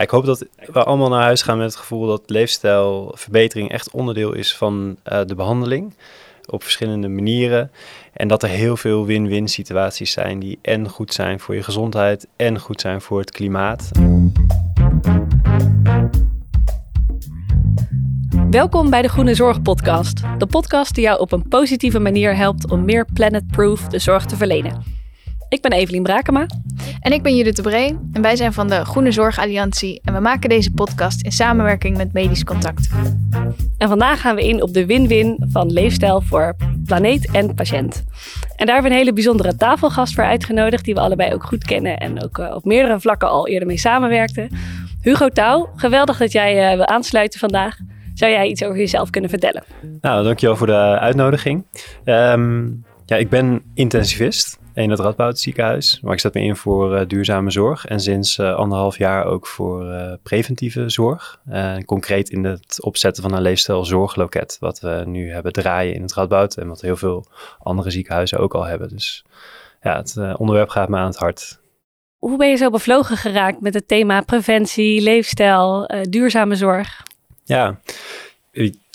Ik hoop dat we allemaal naar huis gaan met het gevoel dat leefstijlverbetering echt onderdeel is van uh, de behandeling. Op verschillende manieren. En dat er heel veel win-win situaties zijn die en goed zijn voor je gezondheid en goed zijn voor het klimaat. Welkom bij de Groene Zorg Podcast. De podcast die jou op een positieve manier helpt om meer planet-proof de zorg te verlenen. Ik ben Evelien Brakema. En ik ben Judith de Bree en wij zijn van de Groene Zorg Alliantie en we maken deze podcast in samenwerking met Medisch Contact. En vandaag gaan we in op de win-win van leefstijl voor planeet en patiënt. En daar hebben we een hele bijzondere tafelgast voor uitgenodigd die we allebei ook goed kennen en ook eh, op meerdere vlakken al eerder mee samenwerkten. Hugo Touw, geweldig dat jij uh, wil aansluiten vandaag. Zou jij iets over jezelf kunnen vertellen? Nou, dankjewel voor de uitnodiging. Um, ja, ik ben intensivist in het Radboud ziekenhuis. Maar ik zet me in voor uh, duurzame zorg. En sinds uh, anderhalf jaar ook voor uh, preventieve zorg. concreet in het opzetten van een leefstijlzorgloket. Wat we nu hebben draaien in het Radboud. En wat heel veel andere ziekenhuizen ook al hebben. Dus ja, het onderwerp gaat me aan het hart. Hoe ben je zo bevlogen geraakt met het thema preventie, leefstijl, duurzame zorg? Ja,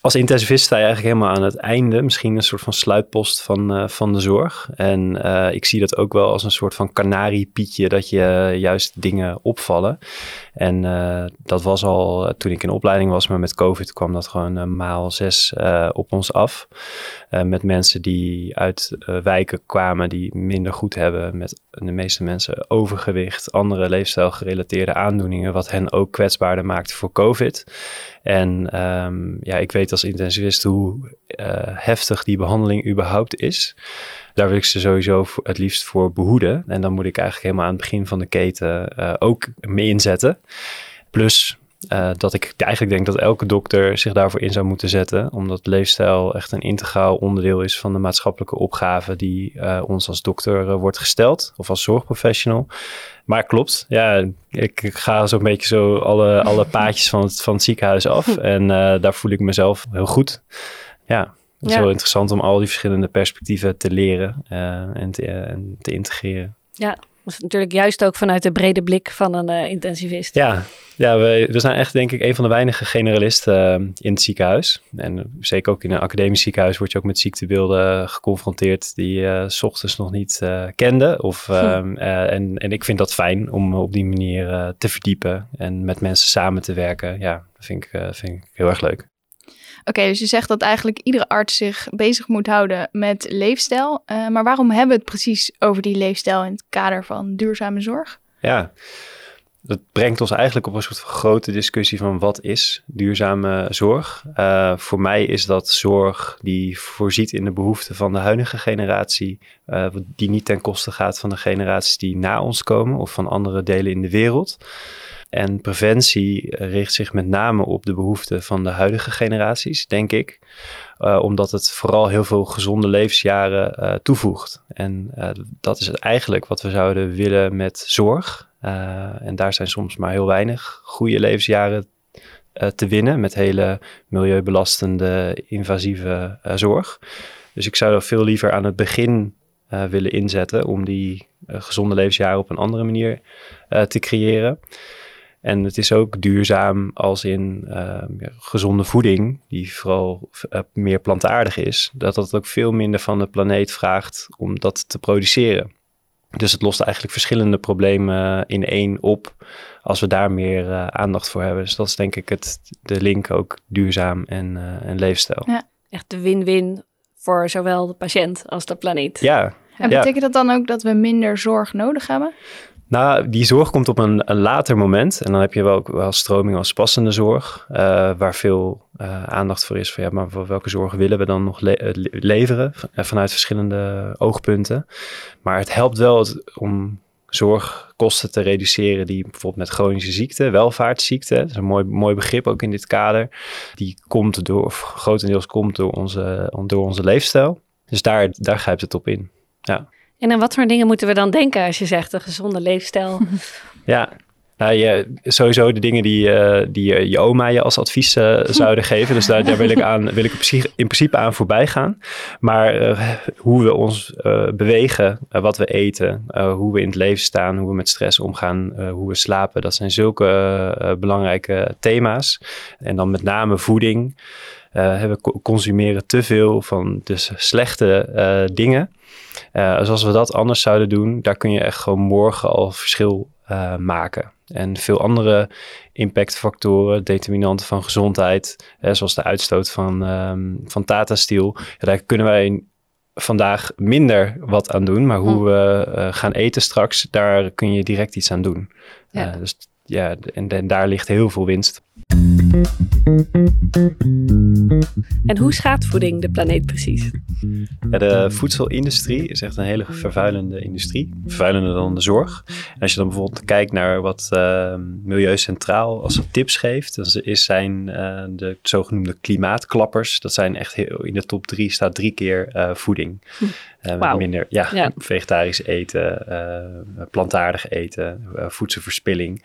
als intensivist sta je eigenlijk helemaal aan het einde, misschien een soort van sluitpost van, uh, van de zorg. En uh, ik zie dat ook wel als een soort van kanariepietje, dat je juist dingen opvallen. En uh, dat was al toen ik in opleiding was, maar met COVID kwam dat gewoon maal zes op ons af. met mensen die uit wijken kwamen die minder goed hebben, met de meeste mensen overgewicht, andere leefstijlgerelateerde aandoeningen, wat hen ook kwetsbaarder maakte voor COVID. En um, ja, ik weet als intensivist hoe uh, heftig die behandeling überhaupt is. Daar wil ik ze sowieso het liefst voor behoeden. En dan moet ik eigenlijk helemaal aan het begin van de keten uh, ook mee inzetten. Plus uh, dat ik eigenlijk denk dat elke dokter zich daarvoor in zou moeten zetten, omdat leefstijl echt een integraal onderdeel is van de maatschappelijke opgave die uh, ons als dokter uh, wordt gesteld of als zorgprofessional. Maar klopt, ja, ik, ik ga zo'n beetje zo alle, alle paadjes van het, van het ziekenhuis af en daar voel ik mezelf heel goed. Ja, het is ja. wel interessant om al die verschillende perspectieven te leren en te, en te integreren. Ja, natuurlijk juist ook vanuit de brede blik van een intensivist. Ja, ja we, we zijn echt denk ik een van de weinige generalisten uh, in het ziekenhuis. En zeker ook in een academisch ziekenhuis word je ook met ziektebeelden geconfronteerd die je s ochtends nog niet kende. Of, hm. Ehm, en, en ik vind dat fijn om op die manier te verdiepen en met mensen samen te werken. Ja, dat vind ik, vind ik heel erg leuk. Oké, dus je zegt dat eigenlijk iedere arts zich bezig moet houden met leefstijl. Uh, maar waarom hebben we het precies over die leefstijl in het kader van duurzame zorg? Ja, dat brengt ons eigenlijk op een soort van grote discussie van wat is duurzame zorg. Uh, voor mij is dat zorg die voorziet in de behoeften van de huidige generatie, uh, die niet ten koste gaat van de generaties die na ons komen of van andere delen in de wereld. En preventie richt zich met name op de behoeften van de huidige generaties, denk ik. Omdat het vooral heel veel gezonde levensjaren toevoegt. En dat is eigenlijk wat we zouden willen met zorg. En daar zijn soms maar heel weinig goede levensjaren te winnen met hele milieubelastende, invasieve zorg. Dus ik zou er veel liever aan het begin willen inzetten om die gezonde levensjaren op een andere manier te creëren. En het is ook duurzaam als in uh, gezonde voeding, die vooral meer plantaardig is, dat dat ook veel minder van de planeet vraagt om dat te produceren. Dus het lost eigenlijk verschillende problemen in één op als we daar meer uh, aandacht voor hebben. Dus dat is denk ik het, de link ook duurzaam en, en leefstijl. Ja, echt de win-win voor zowel de patiënt als de planeet. Ja. En betekent ja. dat dan ook dat we minder zorg nodig hebben? Nou, die zorg komt op een, een, later moment. En dan heb je wel, wel stroming als passende zorg, uh, waar veel uh, aandacht voor is. Van, ja, maar welke zorg willen we dan nog le eh, leveren vanuit verschillende oogpunten? Maar het helpt wel om zorgkosten te reduceren die bijvoorbeeld met chronische ziekte, welvaartsziekte, dat is een mooi, mooi begrip ook in dit kader, die komt door, of grotendeels komt door onze, door onze leefstijl. Dus daar, daar grijpt het op in. Ja. En aan wat voor dingen moeten we dan denken als je zegt een gezonde leefstijl? ja, Nou, je, sowieso de dingen die, uh, die je, je oma je als advies uh, zouden geven. Dus daar, daar wil ik, aan, wil ik in principe aan voorbij gaan. Maar uh, hoe we ons bewegen, wat we eten, hoe we in het leven staan, hoe we met stress omgaan, hoe we slapen. Dat zijn zulke belangrijke thema's. En dan met name voeding. we consumeren te veel van de slechte dingen. dus als we dat anders zouden doen, daar kun je echt gewoon morgen al verschil maken. En veel andere impactfactoren, determinanten van gezondheid, zoals de uitstoot van, um, van Tata Steel. Ja, daar kunnen wij vandaag minder wat aan doen, maar hoe hm. we uh, gaan eten straks, daar kun je direct iets aan doen. Ja. Uh, dus ja, en, en daar ligt heel veel winst. En hoe schaadt voeding de planeet precies? Ja, de voedselindustrie is echt een hele vervuilende industrie. Vervuilender dan de zorg. En als je dan bijvoorbeeld kijkt naar wat uh, Milieu Centraal als tips geeft, dan is zijn uh, de zogenoemde klimaatklappers. Dat zijn echt heel, in de top drie staat drie keer uh, voeding. Hm. Wow. Minder ja, ja, vegetarisch eten, plantaardig eten, voedselverspilling.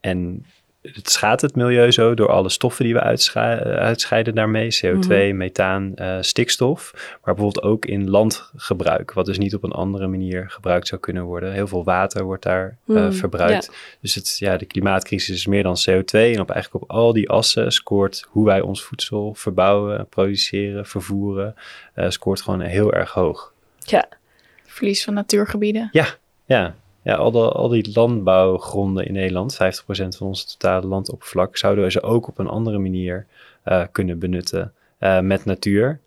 En het schaadt het milieu zo door alle stoffen die we uitscheiden daarmee. CO2, mhm. methaan, uh, stikstof. Maar bijvoorbeeld ook in landgebruik. Wat dus niet op een andere manier gebruikt zou kunnen worden. Heel veel water wordt daar uh, verbruikt. Dus het, ja, de klimaatcrisis is meer dan CO2. En op, eigenlijk op al die assen scoort hoe wij ons voedsel verbouwen, produceren, vervoeren. Uh, scoort gewoon heel erg hoog. Ja. Verlies van natuurgebieden. Ja, ja. Ja, al, de, al die landbouwgronden in Nederland, 50% van onze totale landoppervlak, zouden we ze ook op een andere manier uh, kunnen benutten uh, met natuur.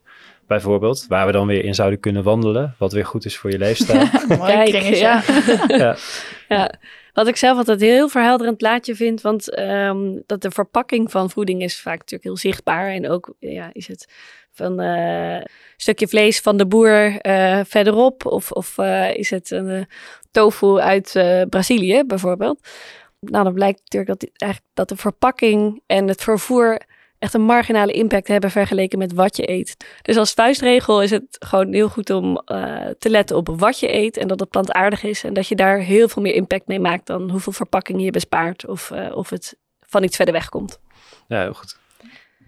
Bijvoorbeeld, waar we dan weer in zouden kunnen wandelen, wat weer goed is voor je leefstijl. Kijk, ja. ja. ja. Wat ik zelf altijd heel verhelderend plaatje vind, want um, dat de verpakking van voeding is vaak natuurlijk heel zichtbaar. En ook ja, is het van uh, stukje vlees van de boer uh, verderop? Of, of uh, is het een tofu uit Brazilië bijvoorbeeld? Nou, dan blijkt natuurlijk dat, eigenlijk dat de verpakking en het vervoer echt een marginale impact hebben vergeleken met wat je eet. Dus als vuistregel is het gewoon heel goed om te letten op wat je eet en dat het plantaardig is en dat je daar heel veel meer impact mee maakt dan hoeveel verpakkingen je bespaart of, of het van iets verder weg komt. Ja, heel goed.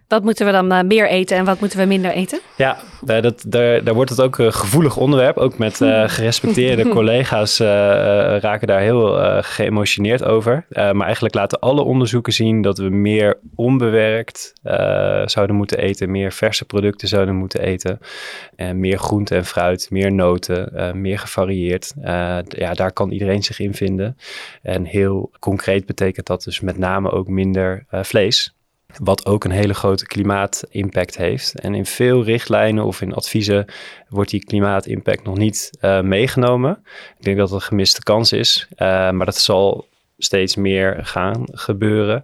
Wat moeten we dan uh, meer eten en wat moeten we minder eten? Ja, daar, dat, daar, daar wordt het ook een gevoelig onderwerp. Ook met uh, gerespecteerde collega's uh, raken daar heel geëmotioneerd over. maar eigenlijk laten alle onderzoeken zien dat we meer onbewerkt zouden moeten eten. Meer verse producten zouden moeten eten. En meer groente en fruit, meer noten, meer gevarieerd. ja, daar kan iedereen zich in vinden. En heel concreet betekent dat dus met name ook minder vlees. Wat ook een hele grote klimaatimpact heeft. En in veel richtlijnen of in adviezen wordt die klimaatimpact nog niet uh, meegenomen. Ik denk dat het een gemiste kans is. Uh, maar dat zal steeds meer gaan gebeuren.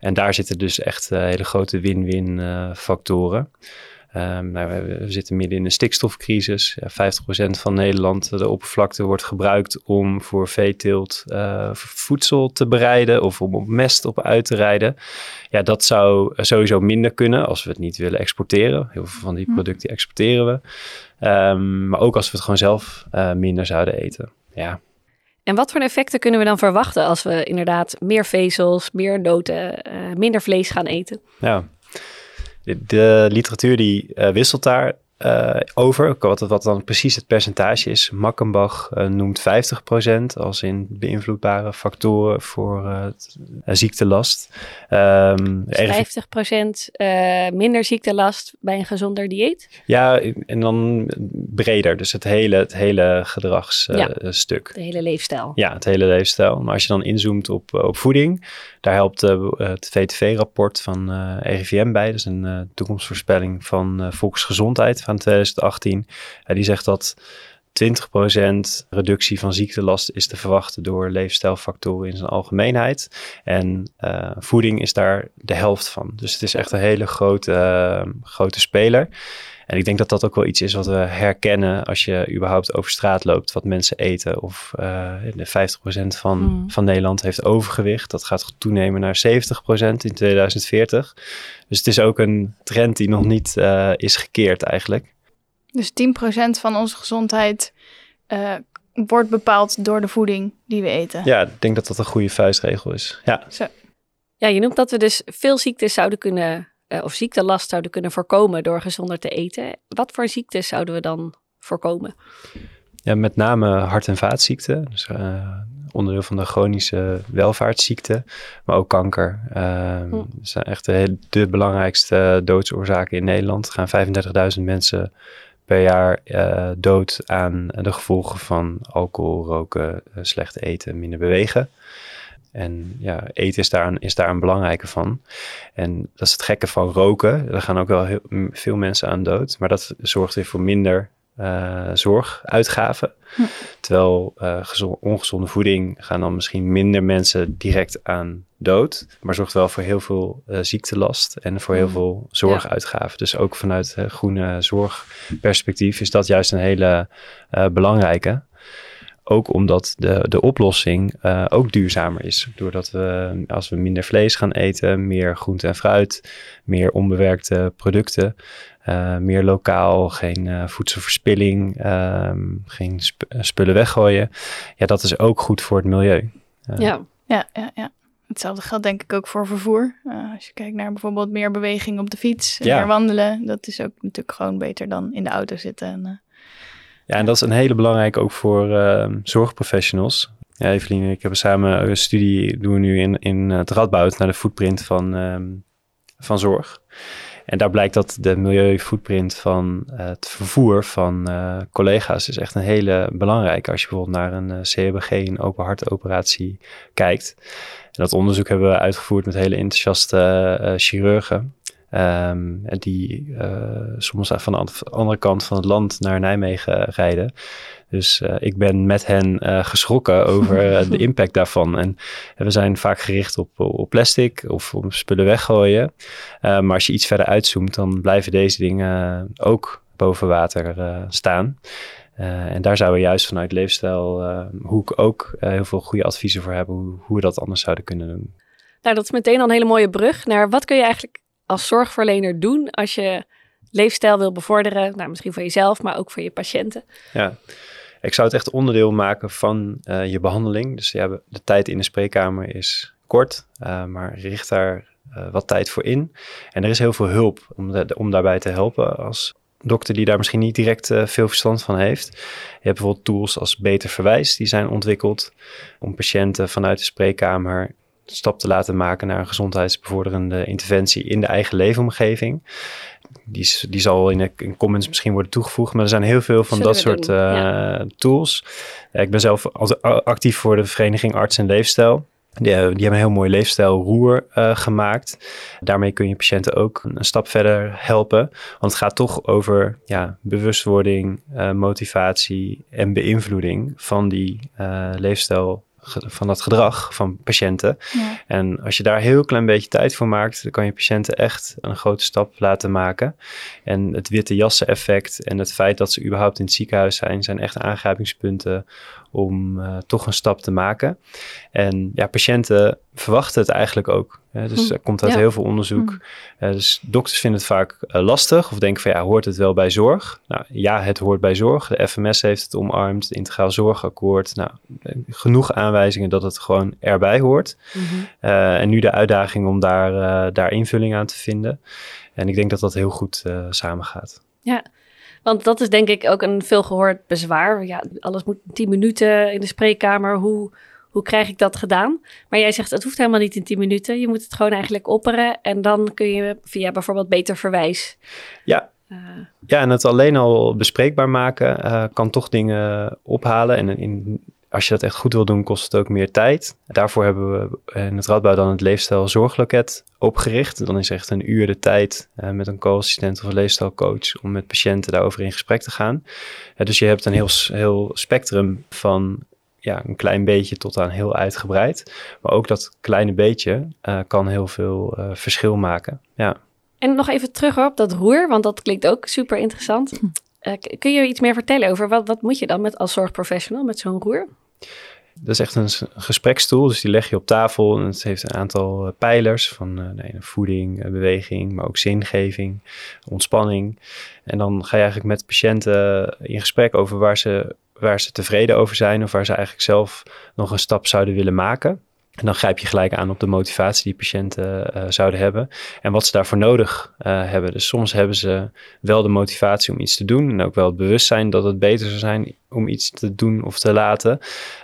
En daar zitten dus echt uh, hele grote win-win factoren. Um, nou, we, zitten midden in een stikstofcrisis. Ja, 50% van Nederland, de oppervlakte, wordt gebruikt om voor veeteelt uh, voedsel te bereiden of om op mest op uit te rijden. Ja, dat zou sowieso minder kunnen als we het niet willen exporteren. Heel veel van die hm. producten exporteren we. Um, maar ook als we het gewoon zelf uh, minder zouden eten. Ja. En wat voor effecten kunnen we dan verwachten als we inderdaad meer vezels, meer noten, uh, minder vlees gaan eten? Ja, de, literatuur die uh, wisselt daar uh, over, wat, wat dan precies het percentage is. Makkenbach uh, noemt 50% als in beïnvloedbare factoren voor uh, ziektelast. Um, dus 50% minder ziektelast bij een gezonder dieet? Ja, en dan breder, dus het hele, het hele gedragsstuk. Ja, de hele leefstijl. Ja, het hele leefstijl. Maar als je dan inzoomt op, op voeding, daar helpt het VTV-rapport van RIVM bij. Dat is een toekomstvoorspelling van volksgezondheid van 2018. die zegt dat 20% reductie van ziektelast is te verwachten door leefstijlfactoren in zijn algemeenheid. En uh, voeding is daar de helft van. Dus het is echt een hele grote, uh, grote speler. En ik denk dat dat ook wel iets is wat we herkennen als je überhaupt over straat loopt, wat mensen eten. Of uh, de 50% van, mm. van Nederland heeft overgewicht. Dat gaat toenemen naar 70% in 2040. Dus het is ook een trend die nog niet uh, is gekeerd eigenlijk. Dus 10% van onze gezondheid uh, wordt bepaald door de voeding die we eten. Ja, ik denk dat dat een goede vuistregel is. Ja, Ja, je noemt dat we dus veel ziektes zouden kunnen, eh, of ziektelast zouden kunnen voorkomen door gezonder te eten. Wat voor ziektes zouden we dan voorkomen? ja met name hart- en vaatziekten. Dus eh, onderdeel van de chronische welvaartsziekten. Maar ook kanker. Hm. Dat zijn echt de, de belangrijkste doodsoorzaken in Nederland. Er gaan 35.000 mensen per jaar eh, dood aan de gevolgen van alcohol, roken, eh, slecht eten, minder bewegen. En ja, eten is daar, een, is daar een belangrijke van. En dat is het gekke van roken. Er gaan ook wel heel, veel mensen aan dood. Maar dat zorgt weer voor minder eh, zorguitgaven. Hm. Terwijl eh, gezo- ongezonde voeding gaan dan misschien minder mensen direct aan dood. Maar zorgt wel voor heel veel eh, ziektelast en voor heel Hm. veel zorguitgaven. Dus ook vanuit groene zorgperspectief is dat juist een hele belangrijke. Ook omdat de, de oplossing eh, ook duurzamer is. Doordat we, als we minder vlees gaan eten, meer groente en fruit, meer onbewerkte producten, eh, meer lokaal, geen eh, voedselverspilling, ehm, geen sp- spullen weggooien. Ja, dat is ook goed voor het milieu. Ja, Ja, ja, ja. Hetzelfde geldt denk ik ook voor vervoer. Eh, als je kijkt naar bijvoorbeeld meer beweging op de fiets, en Ja. meer wandelen, dat is ook natuurlijk gewoon beter dan in de auto zitten. En, Ja, en dat is een hele belangrijke ook voor ehm, zorgprofessionals. Ja, Evelien en ik hebben samen een studie doen we nu in, in het Radboud naar de footprint van, ehm, van zorg. En daar blijkt dat de milieufootprint van eh, het vervoer van eh, collega's is echt een hele belangrijke. Als je bijvoorbeeld naar een eh, CHBG, een open hartoperatie kijkt. Dat onderzoek hebben we uitgevoerd met hele enthousiaste chirurgen. En die eh, soms van de an- andere kant van het land naar Nijmegen rijden. Dus eh, ik ben met hen eh, geschrokken over de impact daarvan. En we zijn vaak gericht op, op plastic of op spullen weggooien. Maar als je iets verder uitzoomt, dan blijven deze dingen ook boven water staan. En daar zouden we juist vanuit leefstijl hoe ik ook heel veel goede adviezen voor hebben hoe, hoe we dat anders zouden kunnen doen. nou dat is meteen al een hele mooie brug naar wat kun je eigenlijk als zorgverlener doen als je leefstijl wil bevorderen. Nou, misschien voor jezelf, maar ook voor je patiënten. Ja, ik zou het echt onderdeel maken van eh, je behandeling. Dus ja, de tijd in de spreekkamer is kort, eh, maar richt daar eh, wat tijd voor in. En er is heel veel hulp om, om daarbij te helpen als dokter die daar misschien niet direct veel verstand van heeft. Je hebt bijvoorbeeld tools als Beter Verwijs, die zijn ontwikkeld om patiënten vanuit de spreekkamer stap te laten maken naar een gezondheidsbevorderende interventie in de eigen leefomgeving. Die, die zal in de in comments misschien worden toegevoegd, maar er zijn heel veel van Zullen dat soort eh, ja. tools. Ja, ik ben zelf actief voor de Vereniging Arts en Leefstijl. Die, eh, die hebben een heel mooi leefstijlroer eh, gemaakt. Daarmee kun je patiënten ook een stap verder helpen. Want het gaat toch over ja, bewustwording, eh, motivatie en beïnvloeding van die eh, leefstijl, van dat gedrag van patiënten. ja. En als je daar een heel klein beetje tijd voor maakt, dan kan je patiënten echt een grote stap laten maken. En het witte jassen effect en het feit dat ze überhaupt in het ziekenhuis zijn, zijn echt aangrijpingspunten om eh, toch een stap te maken. En ja, patiënten verwachten het eigenlijk ook. Hè? Dus Hm, er komt uit ja. heel veel onderzoek. Eh, dus dokters vinden het vaak eh, lastig of denken van ja, hoort het wel bij zorg? Nou ja, het hoort bij zorg. De FMS heeft het omarmd, het Integraal Zorgakkoord. Nou, genoeg aanwijzingen dat het gewoon erbij hoort. Eh, en nu de uitdaging om daar, daar invulling aan te vinden. En ik denk dat dat heel goed samengaat. Want dat is denk ik ook een veelgehoord bezwaar. Ja, alles moet 10 minuten in de spreekkamer. Hoe, hoe krijg ik dat gedaan? Maar jij zegt, het hoeft helemaal niet in 10 minuten. Je moet het gewoon eigenlijk opperen. En dan kun je via bijvoorbeeld beter verwijs. Ja. eh, Ja, en het alleen al bespreekbaar maken eh, kan toch dingen ophalen. En in, als je dat echt goed wil doen, kost het ook meer tijd. Daarvoor hebben we in het Radbouw dan het Leefstijl Zorgloket opgericht. Dan is echt een uur de tijd eh, met een co-assistent of een leefstijlcoach om met patiënten daarover in gesprek te gaan. Eh, dus je hebt een heel, heel spectrum van ja, een klein beetje tot aan heel uitgebreid. Maar ook dat kleine beetje eh, kan heel veel eh, verschil maken. Ja. En nog even terug op dat roer, want dat klinkt ook super interessant. Eh, k- kun je iets meer vertellen over wat, wat moet je dan met als zorgprofessional met zo'n roer? Dat is echt een gespreksstoel, dus die leg je op tafel. En het heeft een aantal eh, pijlers van eh, voeding, eh, beweging, maar ook zingeving, ontspanning. En dan ga je eigenlijk met patiënten in gesprek over waar ze waar ze tevreden over zijn of waar ze eigenlijk zelf nog een stap zouden willen maken. En dan grijp je gelijk aan op de motivatie die patiënten uh, zouden hebben en wat ze daarvoor nodig uh, hebben. Dus soms hebben ze wel de motivatie om iets te doen en ook wel het bewustzijn dat het beter zou zijn om iets te doen of te laten,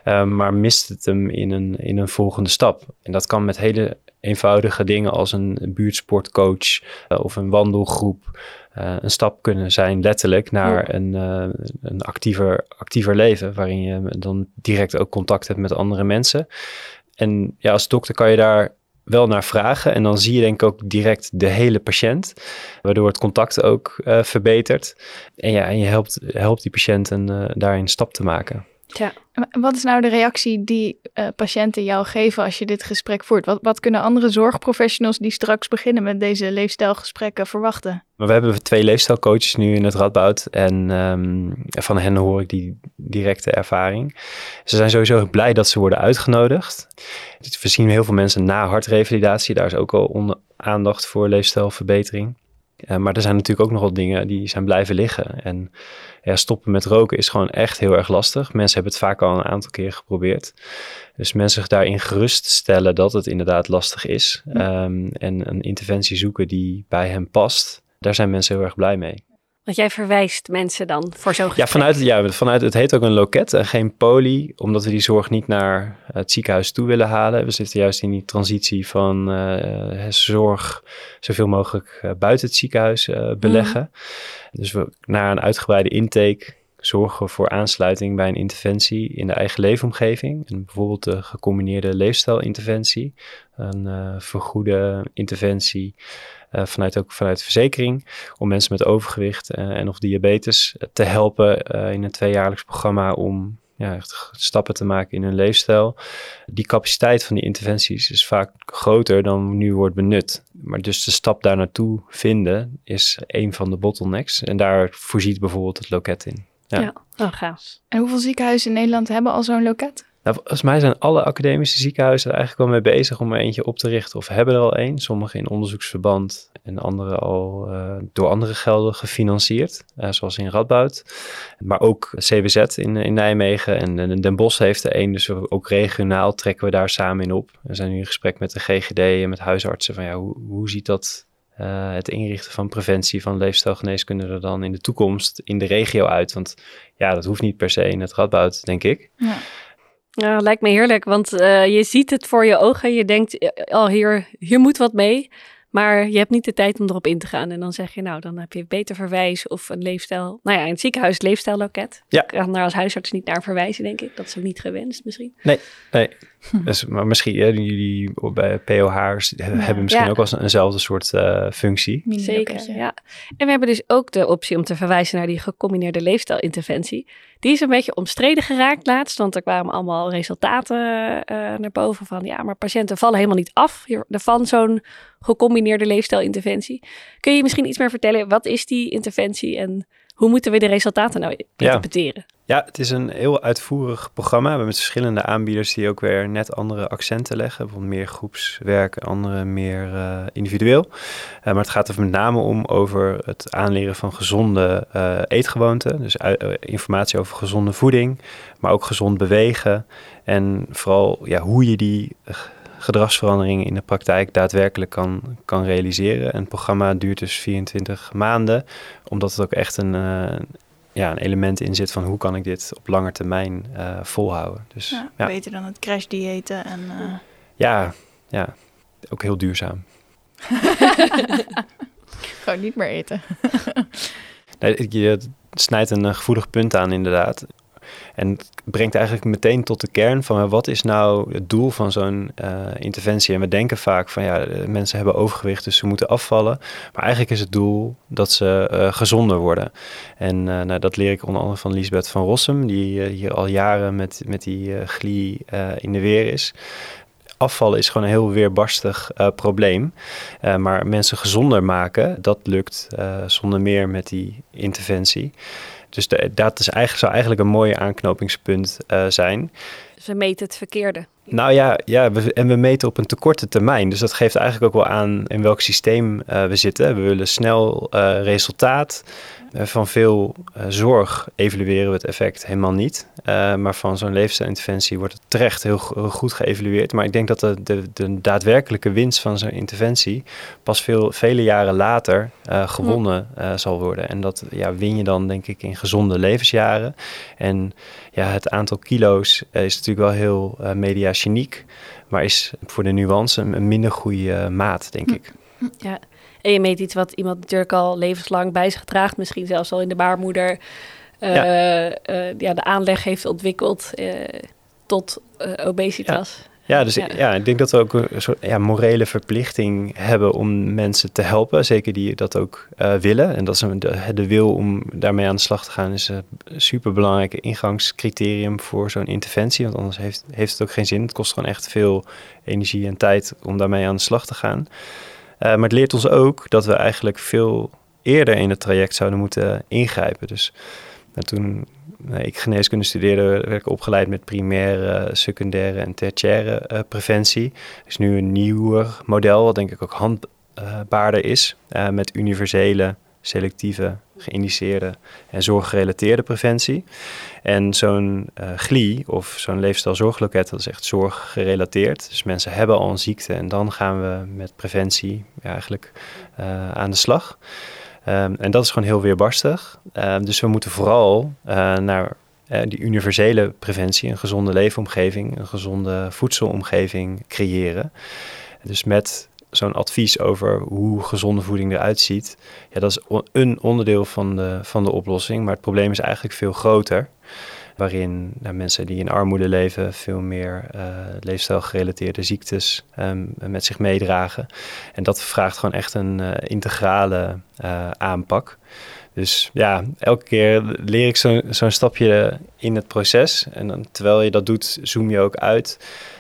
uh, maar mist het hem in een, in een volgende stap. En dat kan met hele eenvoudige dingen als een buurtsportcoach of een wandelgroep. een stap kunnen zijn letterlijk naar ja. een, een actiever, actiever leven, waarin je dan direct ook contact hebt met andere mensen. En ja, als dokter kan je daar wel naar vragen. En dan zie je denk ik ook direct de hele patiënt. Waardoor het contact ook uh, verbetert. En ja, en je helpt, helpt die patiënten uh, daarin stap te maken. Ja. Wat is nou de reactie die uh, patiënten jou geven als je dit gesprek voert? Wat, wat kunnen andere zorgprofessionals die straks beginnen met deze leefstijlgesprekken verwachten? Maar we hebben twee leefstijlcoaches nu in het Radboud en um, van hen hoor ik die directe ervaring. Ze zijn sowieso blij dat ze worden uitgenodigd. We zien heel veel mensen na hartrevalidatie, daar is ook al onder aandacht voor leefstijlverbetering. Uh, maar er zijn natuurlijk ook nog wel dingen die zijn blijven liggen. En ja, stoppen met roken is gewoon echt heel erg lastig. Mensen hebben het vaak al een aantal keer geprobeerd. Dus mensen zich daarin geruststellen dat het inderdaad lastig is. Um, en een interventie zoeken die bij hen past. Daar zijn mensen heel erg blij mee. Want jij verwijst mensen dan voor zo'n ja vanuit, ja, vanuit het heet ook een loket en geen poli, omdat we die zorg niet naar het ziekenhuis toe willen halen. We zitten juist in die transitie van uh, zorg zoveel mogelijk uh, buiten het ziekenhuis uh, beleggen. Mm. Dus we naar een uitgebreide intake zorgen voor aansluiting bij een interventie in de eigen leefomgeving. En bijvoorbeeld de gecombineerde leefstijlinterventie, een vergoede interventie uh, vanuit ook vanuit verzekering, om mensen met overgewicht uh, en of diabetes te helpen in een tweejaarlijks programma om ja, echt stappen te maken in hun leefstijl. Die capaciteit van die interventies is vaak groter dan nu wordt benut. Maar dus de stap daar naartoe vinden is een van de bottlenecks. En daar voorziet bijvoorbeeld het loket in. Ja, ja. Oh, gaaf. En hoeveel ziekenhuizen in Nederland hebben al zo'n loket? Nou, volgens mij zijn alle academische ziekenhuizen er eigenlijk wel mee bezig om er eentje op te richten of hebben er al één. Sommige in onderzoeksverband en andere al uh, door andere gelden gefinancierd, uh, zoals in Radboud. Maar ook CWZ in, in Nijmegen en, en Den Bosch heeft er één, dus ook regionaal trekken we daar samen in op. We zijn nu in gesprek met de GGD en met huisartsen van ja, hoe, hoe ziet dat uh, het inrichten van preventie van leefstijlgeneeskunde er dan in de toekomst in de regio uit? Want ja, dat hoeft niet per se in het Radboud, denk ik. Ja. Ja, lijkt me heerlijk, want uh, je ziet het voor je ogen. Je denkt, oh, hier, hier moet wat mee. Maar je hebt niet de tijd om erop in te gaan. En dan zeg je, nou, dan heb je beter verwijs of een leefstijl. Nou ja, in het ziekenhuis leefstijlloket. Ja. Ik kan daar als huisarts niet naar verwijzen, denk ik. Dat is ook niet gewenst misschien. Nee, nee. Hm. Dus, maar misschien, hè, jullie bij POH'ers ja. hebben misschien ja. ook wel eenzelfde soort uh, functie. Zeker, ja. En we hebben dus ook de optie om te verwijzen naar die gecombineerde leefstijlinterventie. Die is een beetje omstreden geraakt laatst, want er kwamen allemaal resultaten uh, naar boven van, ja, maar patiënten vallen helemaal niet af van zo'n gecombineerde leefstijlinterventie. Kun je misschien iets meer vertellen, wat is die interventie en hoe moeten we de resultaten nou interpreteren? Ja. het is een heel uitvoerig programma. We hebben met verschillende aanbieders die ook weer net andere accenten leggen. Bijvoorbeeld meer groepswerk, andere meer uh, individueel. Uh, maar het gaat er met name om over het aanleren van gezonde uh, eetgewoonten. Dus informatie over gezonde voeding, maar ook gezond bewegen. En vooral ja, hoe je die gedragsveranderingen in de praktijk daadwerkelijk kan, kan realiseren. En het programma duurt dus 24 maanden, omdat het ook echt een, ja, een element in zit van hoe kan ik dit op lange termijn uh, volhouden. Dus, ja, ja, Beter dan het crashdiëten en... Uh... Ja, ja, ook heel duurzaam. Gewoon niet meer eten. nee, je snijdt een gevoelig punt aan inderdaad. En het brengt eigenlijk meteen tot de kern van wat is nou het doel van zo'n uh, interventie. En we denken vaak van ja, mensen hebben overgewicht, dus ze moeten afvallen. Maar eigenlijk is het doel dat ze uh, gezonder worden. En uh, nou, dat leer ik onder andere van Lisbeth van Rossum, die hier al jaren met, met die glie in de weer is afvallen is gewoon een heel weerbarstig probleem. Maar mensen gezonder maken, dat lukt zonder meer met die interventie. Dus de, dat is eigenlijk, zou eigenlijk een mooie aanknopingspunt uh, zijn. Ze meten het verkeerde. Nou ja, ja we, en we meten op een te korte termijn. Dus dat geeft eigenlijk ook wel aan in welk systeem uh, we zitten. We willen snel uh, resultaat. Uh, van veel zorg evalueren we het effect helemaal niet. maar van zo'n leefstijlinterventie wordt het terecht heel, heel, goed geëvalueerd. Maar ik denk dat de, de, de daadwerkelijke winst van zo'n interventie pas veel, vele jaren later gewonnen zal worden. En dat ja, win je dan denk ik in gezonde levensjaren. En ja, het aantal kilo's is natuurlijk wel heel media geniek, maar is voor de nuance een, minder goede maat, denk ik. Ja, en je meet iets wat iemand natuurlijk al levenslang bij zich draagt, misschien zelfs al in de baarmoeder. Uh, ja. Uh, ja. de aanleg heeft ontwikkeld uh, tot obesitas. Ja. Ja, dus ja. ik denk dat we ook een soort ja, morele verplichting hebben om mensen te helpen. Zeker die dat ook uh, willen. En dat is een, de, de, wil om daarmee aan de slag te gaan is een superbelangrijke ingangscriterium voor zo'n interventie. Want anders heeft, heeft het ook geen zin. Het kost gewoon echt veel energie en tijd om daarmee aan de slag te gaan. Uh, maar het leert ons ook dat we eigenlijk veel eerder in het traject zouden moeten ingrijpen. Dus nou, toen ik geneeskunde studeerde, werd ik opgeleid met primaire, secundaire en tertiaire uh, preventie. Is nu een nieuwer model, wat denk ik ook handbaarder is, uh, met universele, selectieve, geïndiceerde en zorggerelateerde preventie. En zo'n uh, GLI of zo'n leefstijlzorgloket, dat is echt zorggerelateerd. Dus mensen hebben al een ziekte en dan gaan we met preventie ja, eigenlijk aan de slag. Um, en dat is gewoon heel weerbarstig. Um, dus we moeten vooral uh, naar uh, die universele preventie, een gezonde leefomgeving, een gezonde voedselomgeving creëren. Dus met zo'n advies over hoe gezonde voeding eruit ziet, ja, dat is een onderdeel van de, van de oplossing. Maar het probleem is eigenlijk veel groter waarin nou, mensen die in armoede leven veel meer uh, leefstijlgerelateerde ziektes um, met zich meedragen. En dat vraagt gewoon echt een uh, integrale uh, aanpak. Dus ja, elke keer leer ik zo'n zo stapje in het proces. En dan, terwijl je dat doet, zoom je ook uit.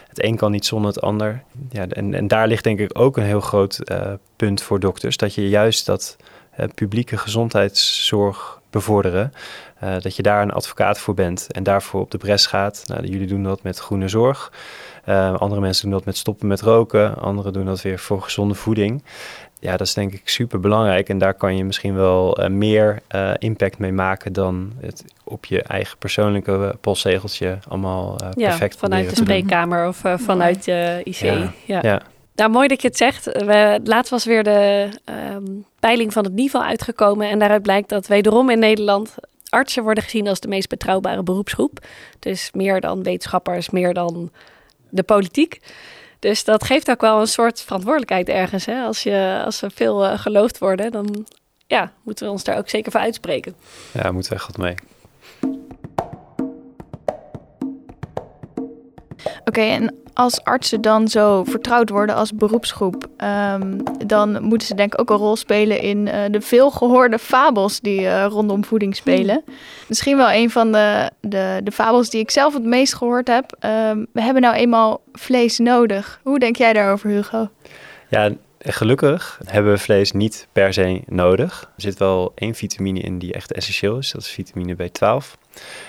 Het een kan niet zonder het ander. Ja, en, en daar ligt denk ik ook een heel groot punt voor dokters. Dat je juist dat publieke gezondheidszorg bevorderen. Uh, dat je daar een advocaat voor bent en daarvoor op de bres gaat. Nou, jullie doen dat met groene zorg. Uh, andere mensen doen dat met stoppen met roken. Anderen doen dat weer voor gezonde voeding. Ja, dat is denk ik super belangrijk. En daar kan je misschien wel uh, meer impact mee maken dan het op je eigen persoonlijke postzegeltje allemaal ja, perfect vanuit de spreekkamer of vanuit de IC. Ja. ja. ja. Nou, mooi dat je het zegt. We, laatst was weer de um, peiling van het niveau uitgekomen. En daaruit blijkt dat wederom in Nederland artsen worden gezien als de meest betrouwbare beroepsgroep. Dus meer dan wetenschappers, meer dan de politiek. Dus dat geeft ook wel een soort verantwoordelijkheid ergens. Hè? Als, je, als we veel uh, geloofd worden, dan ja, moeten we ons daar ook zeker voor uitspreken. Ja, moeten we echt wat mee. Oké, en als artsen dan zo vertrouwd worden als beroepsgroep, um, dan moeten ze denk ik ook een rol spelen in uh, de veelgehoorde fabels die uh, rondom voeding spelen. Hmm. Misschien wel een van de, de, de fabels die ik zelf het meest gehoord heb. Um, we hebben nou eenmaal vlees nodig. Hoe denk jij daarover, Hugo? Ja, Gelukkig hebben we vlees niet per se nodig. Er zit wel één vitamine in die echt essentieel is, dat is vitamine B12.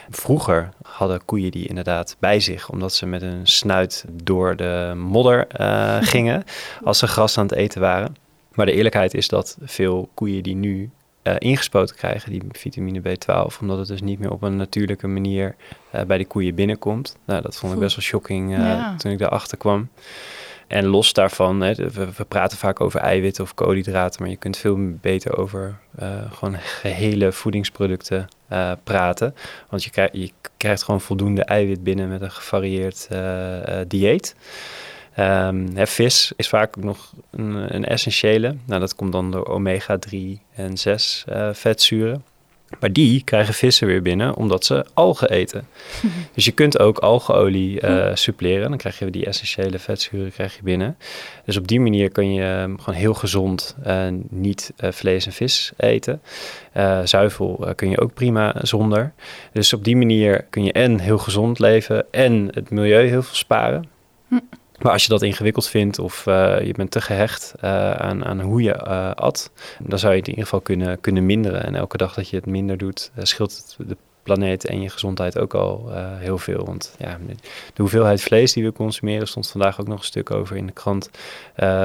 Vroeger hadden koeien die inderdaad bij zich, omdat ze met een snuit door de modder uh, gingen als ze gras aan het eten waren. Maar de eerlijkheid is dat veel koeien die nu uh, ingespoten krijgen, die vitamine B12, omdat het dus niet meer op een natuurlijke manier uh, bij de koeien binnenkomt. Nou, dat vond ik best wel shocking ja. toen ik daarachter kwam. En los daarvan, hè, we, praten vaak over eiwitten of koolhydraten, maar je kunt veel beter over uh, gewoon gehele voedingsproducten uh, praten. Want je, krijg, je krijgt gewoon voldoende eiwit binnen met een gevarieerd uh, dieet. Um, hè, vis is vaak nog een, een, essentiële. Nou, dat komt dan door omega-3 en 6 vetzuren. Maar die krijgen vissen weer binnen omdat ze algen eten. Dus je kunt ook algeolie uh, suppleren. Dan krijg je die essentiële vetzuren krijg je binnen. Dus op die manier kun je ehm, gewoon heel gezond uh, niet uh, vlees en vis eten. zuivel kun je ook prima zonder. Dus op die manier kun je en heel gezond leven en het milieu heel veel sparen. Maar als je dat ingewikkeld vindt of uh, je bent te gehecht uh, aan, aan hoe je uh, at, dan zou je het in ieder geval kunnen, kunnen minderen. En elke dag dat je het minder doet, scheelt het de planeet en je gezondheid ook al heel veel. Want ja, de hoeveelheid vlees die we consumeren, stond vandaag ook nog een stuk over in de krant,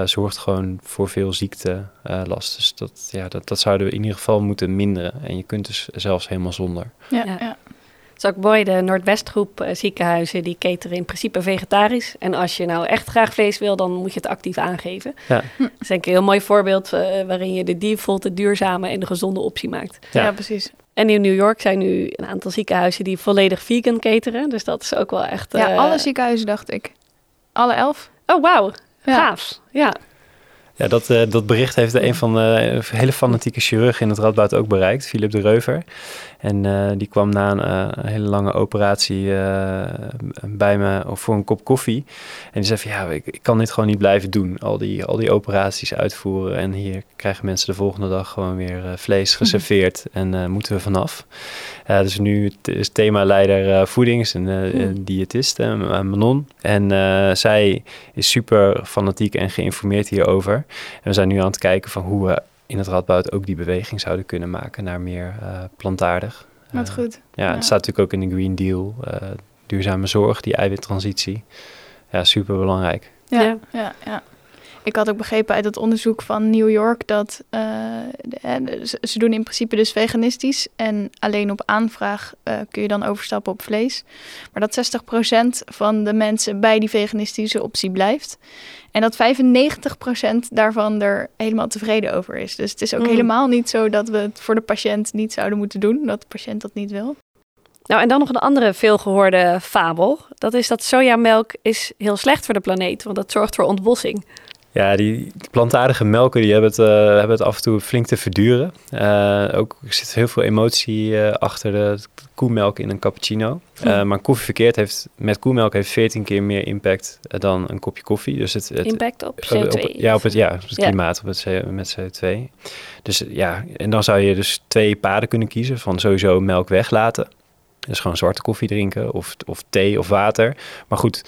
zorgt gewoon voor veel ziektelast. dus dat, ja, dat, dat zouden we in ieder geval moeten minderen. En je kunt dus zelfs helemaal zonder. ja. ja. Het is ook mooi, de Noordwestgroep uh, ziekenhuizen, die cateren in principe vegetarisch. En als je nou echt graag vlees wil, dan moet je het actief aangeven. Ja. Dat is denk ik een heel mooi voorbeeld uh, waarin je de default, de duurzame en de gezonde optie maakt. Ja, ja, precies. En in New York zijn nu een aantal ziekenhuizen die volledig vegan cateren. Dus dat is ook wel echt... Ja, uh, alle ziekenhuizen dacht ik. Alle elf. Oh, wauw. Gaaf. Ja. Ja, dat, uh, dat bericht heeft een van de hele fanatieke chirurgen in het Radboud ook bereikt, Philip de Reuver. En uh, die kwam na een, uh, hele lange operatie uh, bij me voor een kop koffie. En die zei van ja, ik, ik, kan dit gewoon niet blijven doen. Al die, al die operaties uitvoeren. En hier krijgen mensen de volgende dag gewoon weer vlees mhm. geserveerd. En moeten we vanaf. dus nu is themaleider voeding, is een, een diëtist, Manon. En zij is super fanatiek en geïnformeerd hierover. En we zijn nu aan het kijken van hoe we in het Radboud ook die beweging zouden kunnen maken naar meer uh, plantaardig. Wat uh, goed. Ja, ja, het staat natuurlijk ook in de Green Deal, uh, duurzame zorg, die eiwittransitie. Ja, super belangrijk. Ja, ja, ja. Ik had ook begrepen uit het onderzoek van New York dat ze doen in principe dus veganistisch en alleen op aanvraag kun je dan overstappen op vlees. Maar dat 60% van de mensen bij die veganistische optie blijft. En dat 95% daarvan er helemaal tevreden over is. Dus het is ook mm. helemaal niet zo dat we het voor de patiënt niet zouden moeten doen, dat de patiënt dat niet wil. Nou, en dan nog een andere veelgehoorde fabel. Dat is dat sojamelk is heel slecht voor de planeet, want dat zorgt voor ontbossing. Ja, die plantaardige melken die hebben, het, uh, hebben het af en toe flink te verduren. Uh, ook er zit heel veel emotie uh, achter de koemelk in een cappuccino. Hm. maar koffie verkeerd heeft met koemelk heeft 14 keer meer impact dan een kopje koffie. Dus het, het impact op CO2. Op, ja, op het, ja, op het klimaat, op het, met CO2. Dus ja, en dan zou je dus twee paden kunnen kiezen van sowieso melk weglaten. Dus gewoon zwarte koffie drinken of, of thee of water. Maar goed,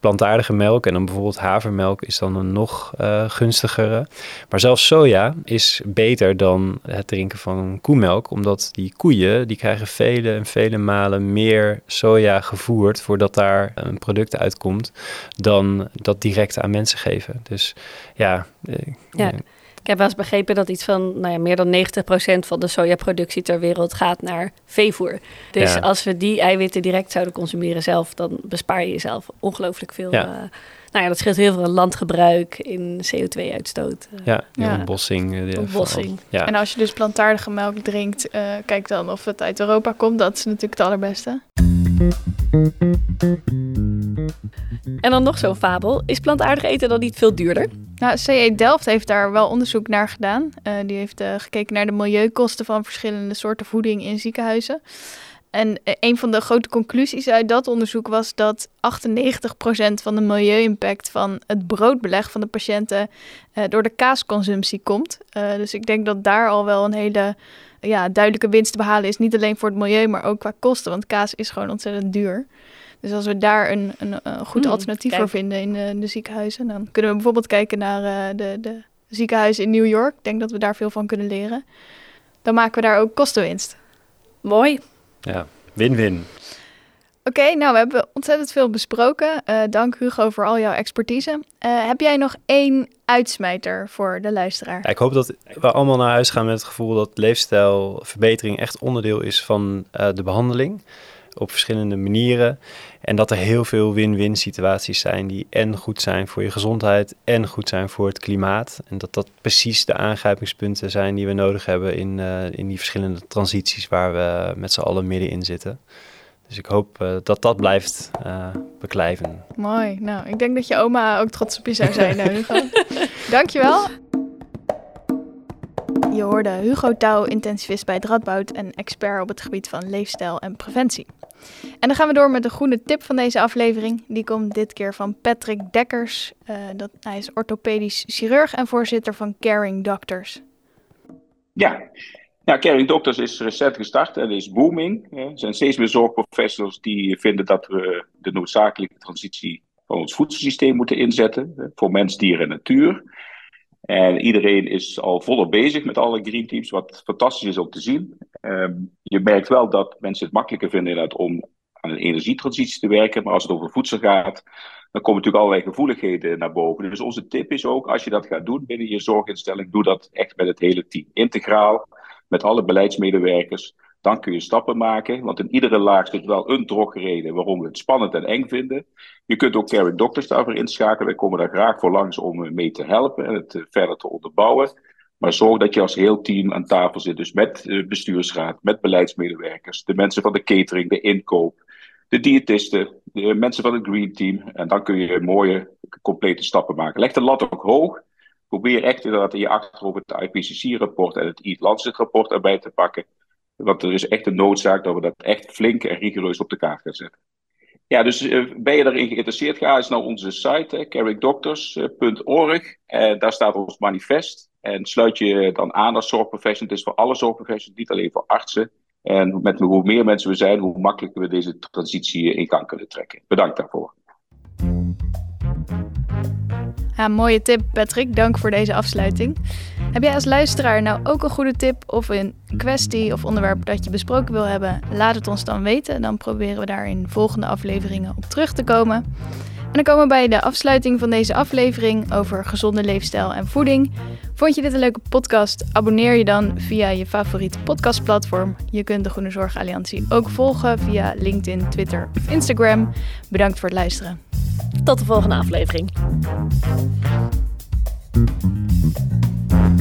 plantaardige melk en dan bijvoorbeeld havermelk is dan een nog uh, gunstigere. Maar zelfs soja is beter dan het drinken van koemelk, omdat die koeien die krijgen vele en vele malen meer soja gevoerd voordat daar een product uitkomt dan dat direct aan mensen geven. Dus ja. Eh, ja. Ik heb wel eens begrepen dat iets van nou ja, meer dan 90% van de sojaproductie ter wereld gaat naar veevoer. Dus als we die eiwitten direct zouden consumeren zelf, dan bespaar je jezelf ongelooflijk veel. Ja. Uh, nou ja, dat scheelt heel veel landgebruik in CO2-uitstoot. Uh, ja, ja, ontbossing. Uh, ontbossing. Ja. En als je dus plantaardige melk drinkt, kijk dan of het uit Europa komt. Dat is natuurlijk het allerbeste. En dan nog zo'n fabel. Is plantaardig eten dan niet veel duurder? Nou, CE Delft heeft daar wel onderzoek naar gedaan. Uh, die heeft uh, gekeken naar de milieukosten van verschillende soorten voeding in ziekenhuizen. En uh, een van de grote conclusies uit dat onderzoek was dat 98% van de milieu-impact van het broodbeleg van de patiënten door de kaasconsumptie komt. dus ik denk dat daar al wel een hele ja, duidelijke winst te behalen is. Niet alleen voor het milieu, maar ook qua kosten. Want kaas is gewoon ontzettend duur. Dus als we daar een, een, een goed hmm, alternatief voor vinden in de, de, ziekenhuizen, dan kunnen we bijvoorbeeld kijken naar uh, de, de ziekenhuizen in New York. Ik denk dat we daar veel van kunnen leren. Dan maken we daar ook kostenwinst. Mooi. Ja, win-win. Oké, nou we hebben ontzettend veel besproken. Uh, dank Hugo voor al jouw expertise. Uh, heb jij nog één uitsmijter voor de luisteraar? Ja, ik hoop dat we allemaal naar huis gaan met het gevoel dat leefstijlverbetering echt onderdeel is van uh, de behandeling op verschillende manieren. En dat er heel veel win-win situaties zijn die en goed zijn voor je gezondheid en goed zijn voor het klimaat. En dat dat precies de aangrijpingspunten zijn die we nodig hebben in, in die verschillende transities waar we met z'n allen middenin zitten. Dus ik hoop uh, dat dat blijft uh, beklijven. Mooi. Nou, ik denk dat je oma ook trots op je zou zijn, Hugo. Dankjewel. Je hoorde Hugo Touw, intensivist bij het Radboud en expert op het gebied van leefstijl en preventie. En dan gaan we door met de groene tip van deze aflevering. Die komt dit keer van Patrick Dekkers. Uh, dat, hij is orthopedisch chirurg en voorzitter van Caring Doctors. Ja, ja Caring Doctors is recent gestart en is booming. Er zijn steeds meer zorgprofessionals die vinden dat we de noodzakelijke transitie van ons voedselsysteem moeten inzetten. Voor mens, dier en natuur. En iedereen is al volop bezig met alle green teams, wat fantastisch is om te zien. Ehm, je merkt wel dat mensen het makkelijker vinden om aan een energietransitie te werken. Maar als het over voedsel gaat, dan komen natuurlijk allerlei gevoeligheden naar boven. Dus onze tip is ook, als je dat gaat doen binnen je zorginstelling, doe dat echt met het hele team. Integraal, met alle beleidsmedewerkers. Dan kun je stappen maken, want in iedere laag zit wel een drogreden waarom we het spannend en eng vinden. Je kunt ook caring doctors daarvoor inschakelen. We komen daar graag voor langs om mee te helpen en het verder te onderbouwen. Maar zorg dat je als heel team aan tafel zit. Dus met de bestuursraad, met beleidsmedewerkers, de mensen van de catering, de inkoop, de diëtisten, de mensen van het Green Team. En dan kun je mooie, complete stappen maken. Leg de lat ook hoog. Probeer echt in je achterhoofd het IPCC-rapport en het Eat Lancet-rapport erbij te pakken. Want er is echt een noodzaak dat we dat echt flink en rigoureus op de kaart gaan zetten. Ja, dus uh, ben je daarin geïnteresseerd? Ga eens naar onze site, carrickdoctors.org. En daar staat ons manifest. En sluit je dan aan als zorgprofessional. Het is voor alle zorgprofessionals, niet alleen voor artsen. En met hoe meer mensen we zijn, hoe makkelijker we deze transitie in gang kunnen trekken. Bedankt daarvoor. Mooie tip, Patrick. Dank voor deze afsluiting. Heb jij als luisteraar nou ook een goede tip of een kwestie of onderwerp dat je besproken wil hebben? Laat het ons dan weten. Dan proberen we daar in volgende afleveringen op terug te komen. En dan komen we bij de afsluiting van deze aflevering over gezonde leefstijl en voeding. Vond je dit een leuke podcast? Abonneer je dan via je favoriete podcastplatform. Je kunt de Groene Zorg Alliantie ook volgen via LinkedIn, Twitter of Instagram. Bedankt voor het luisteren. Tot de volgende aflevering.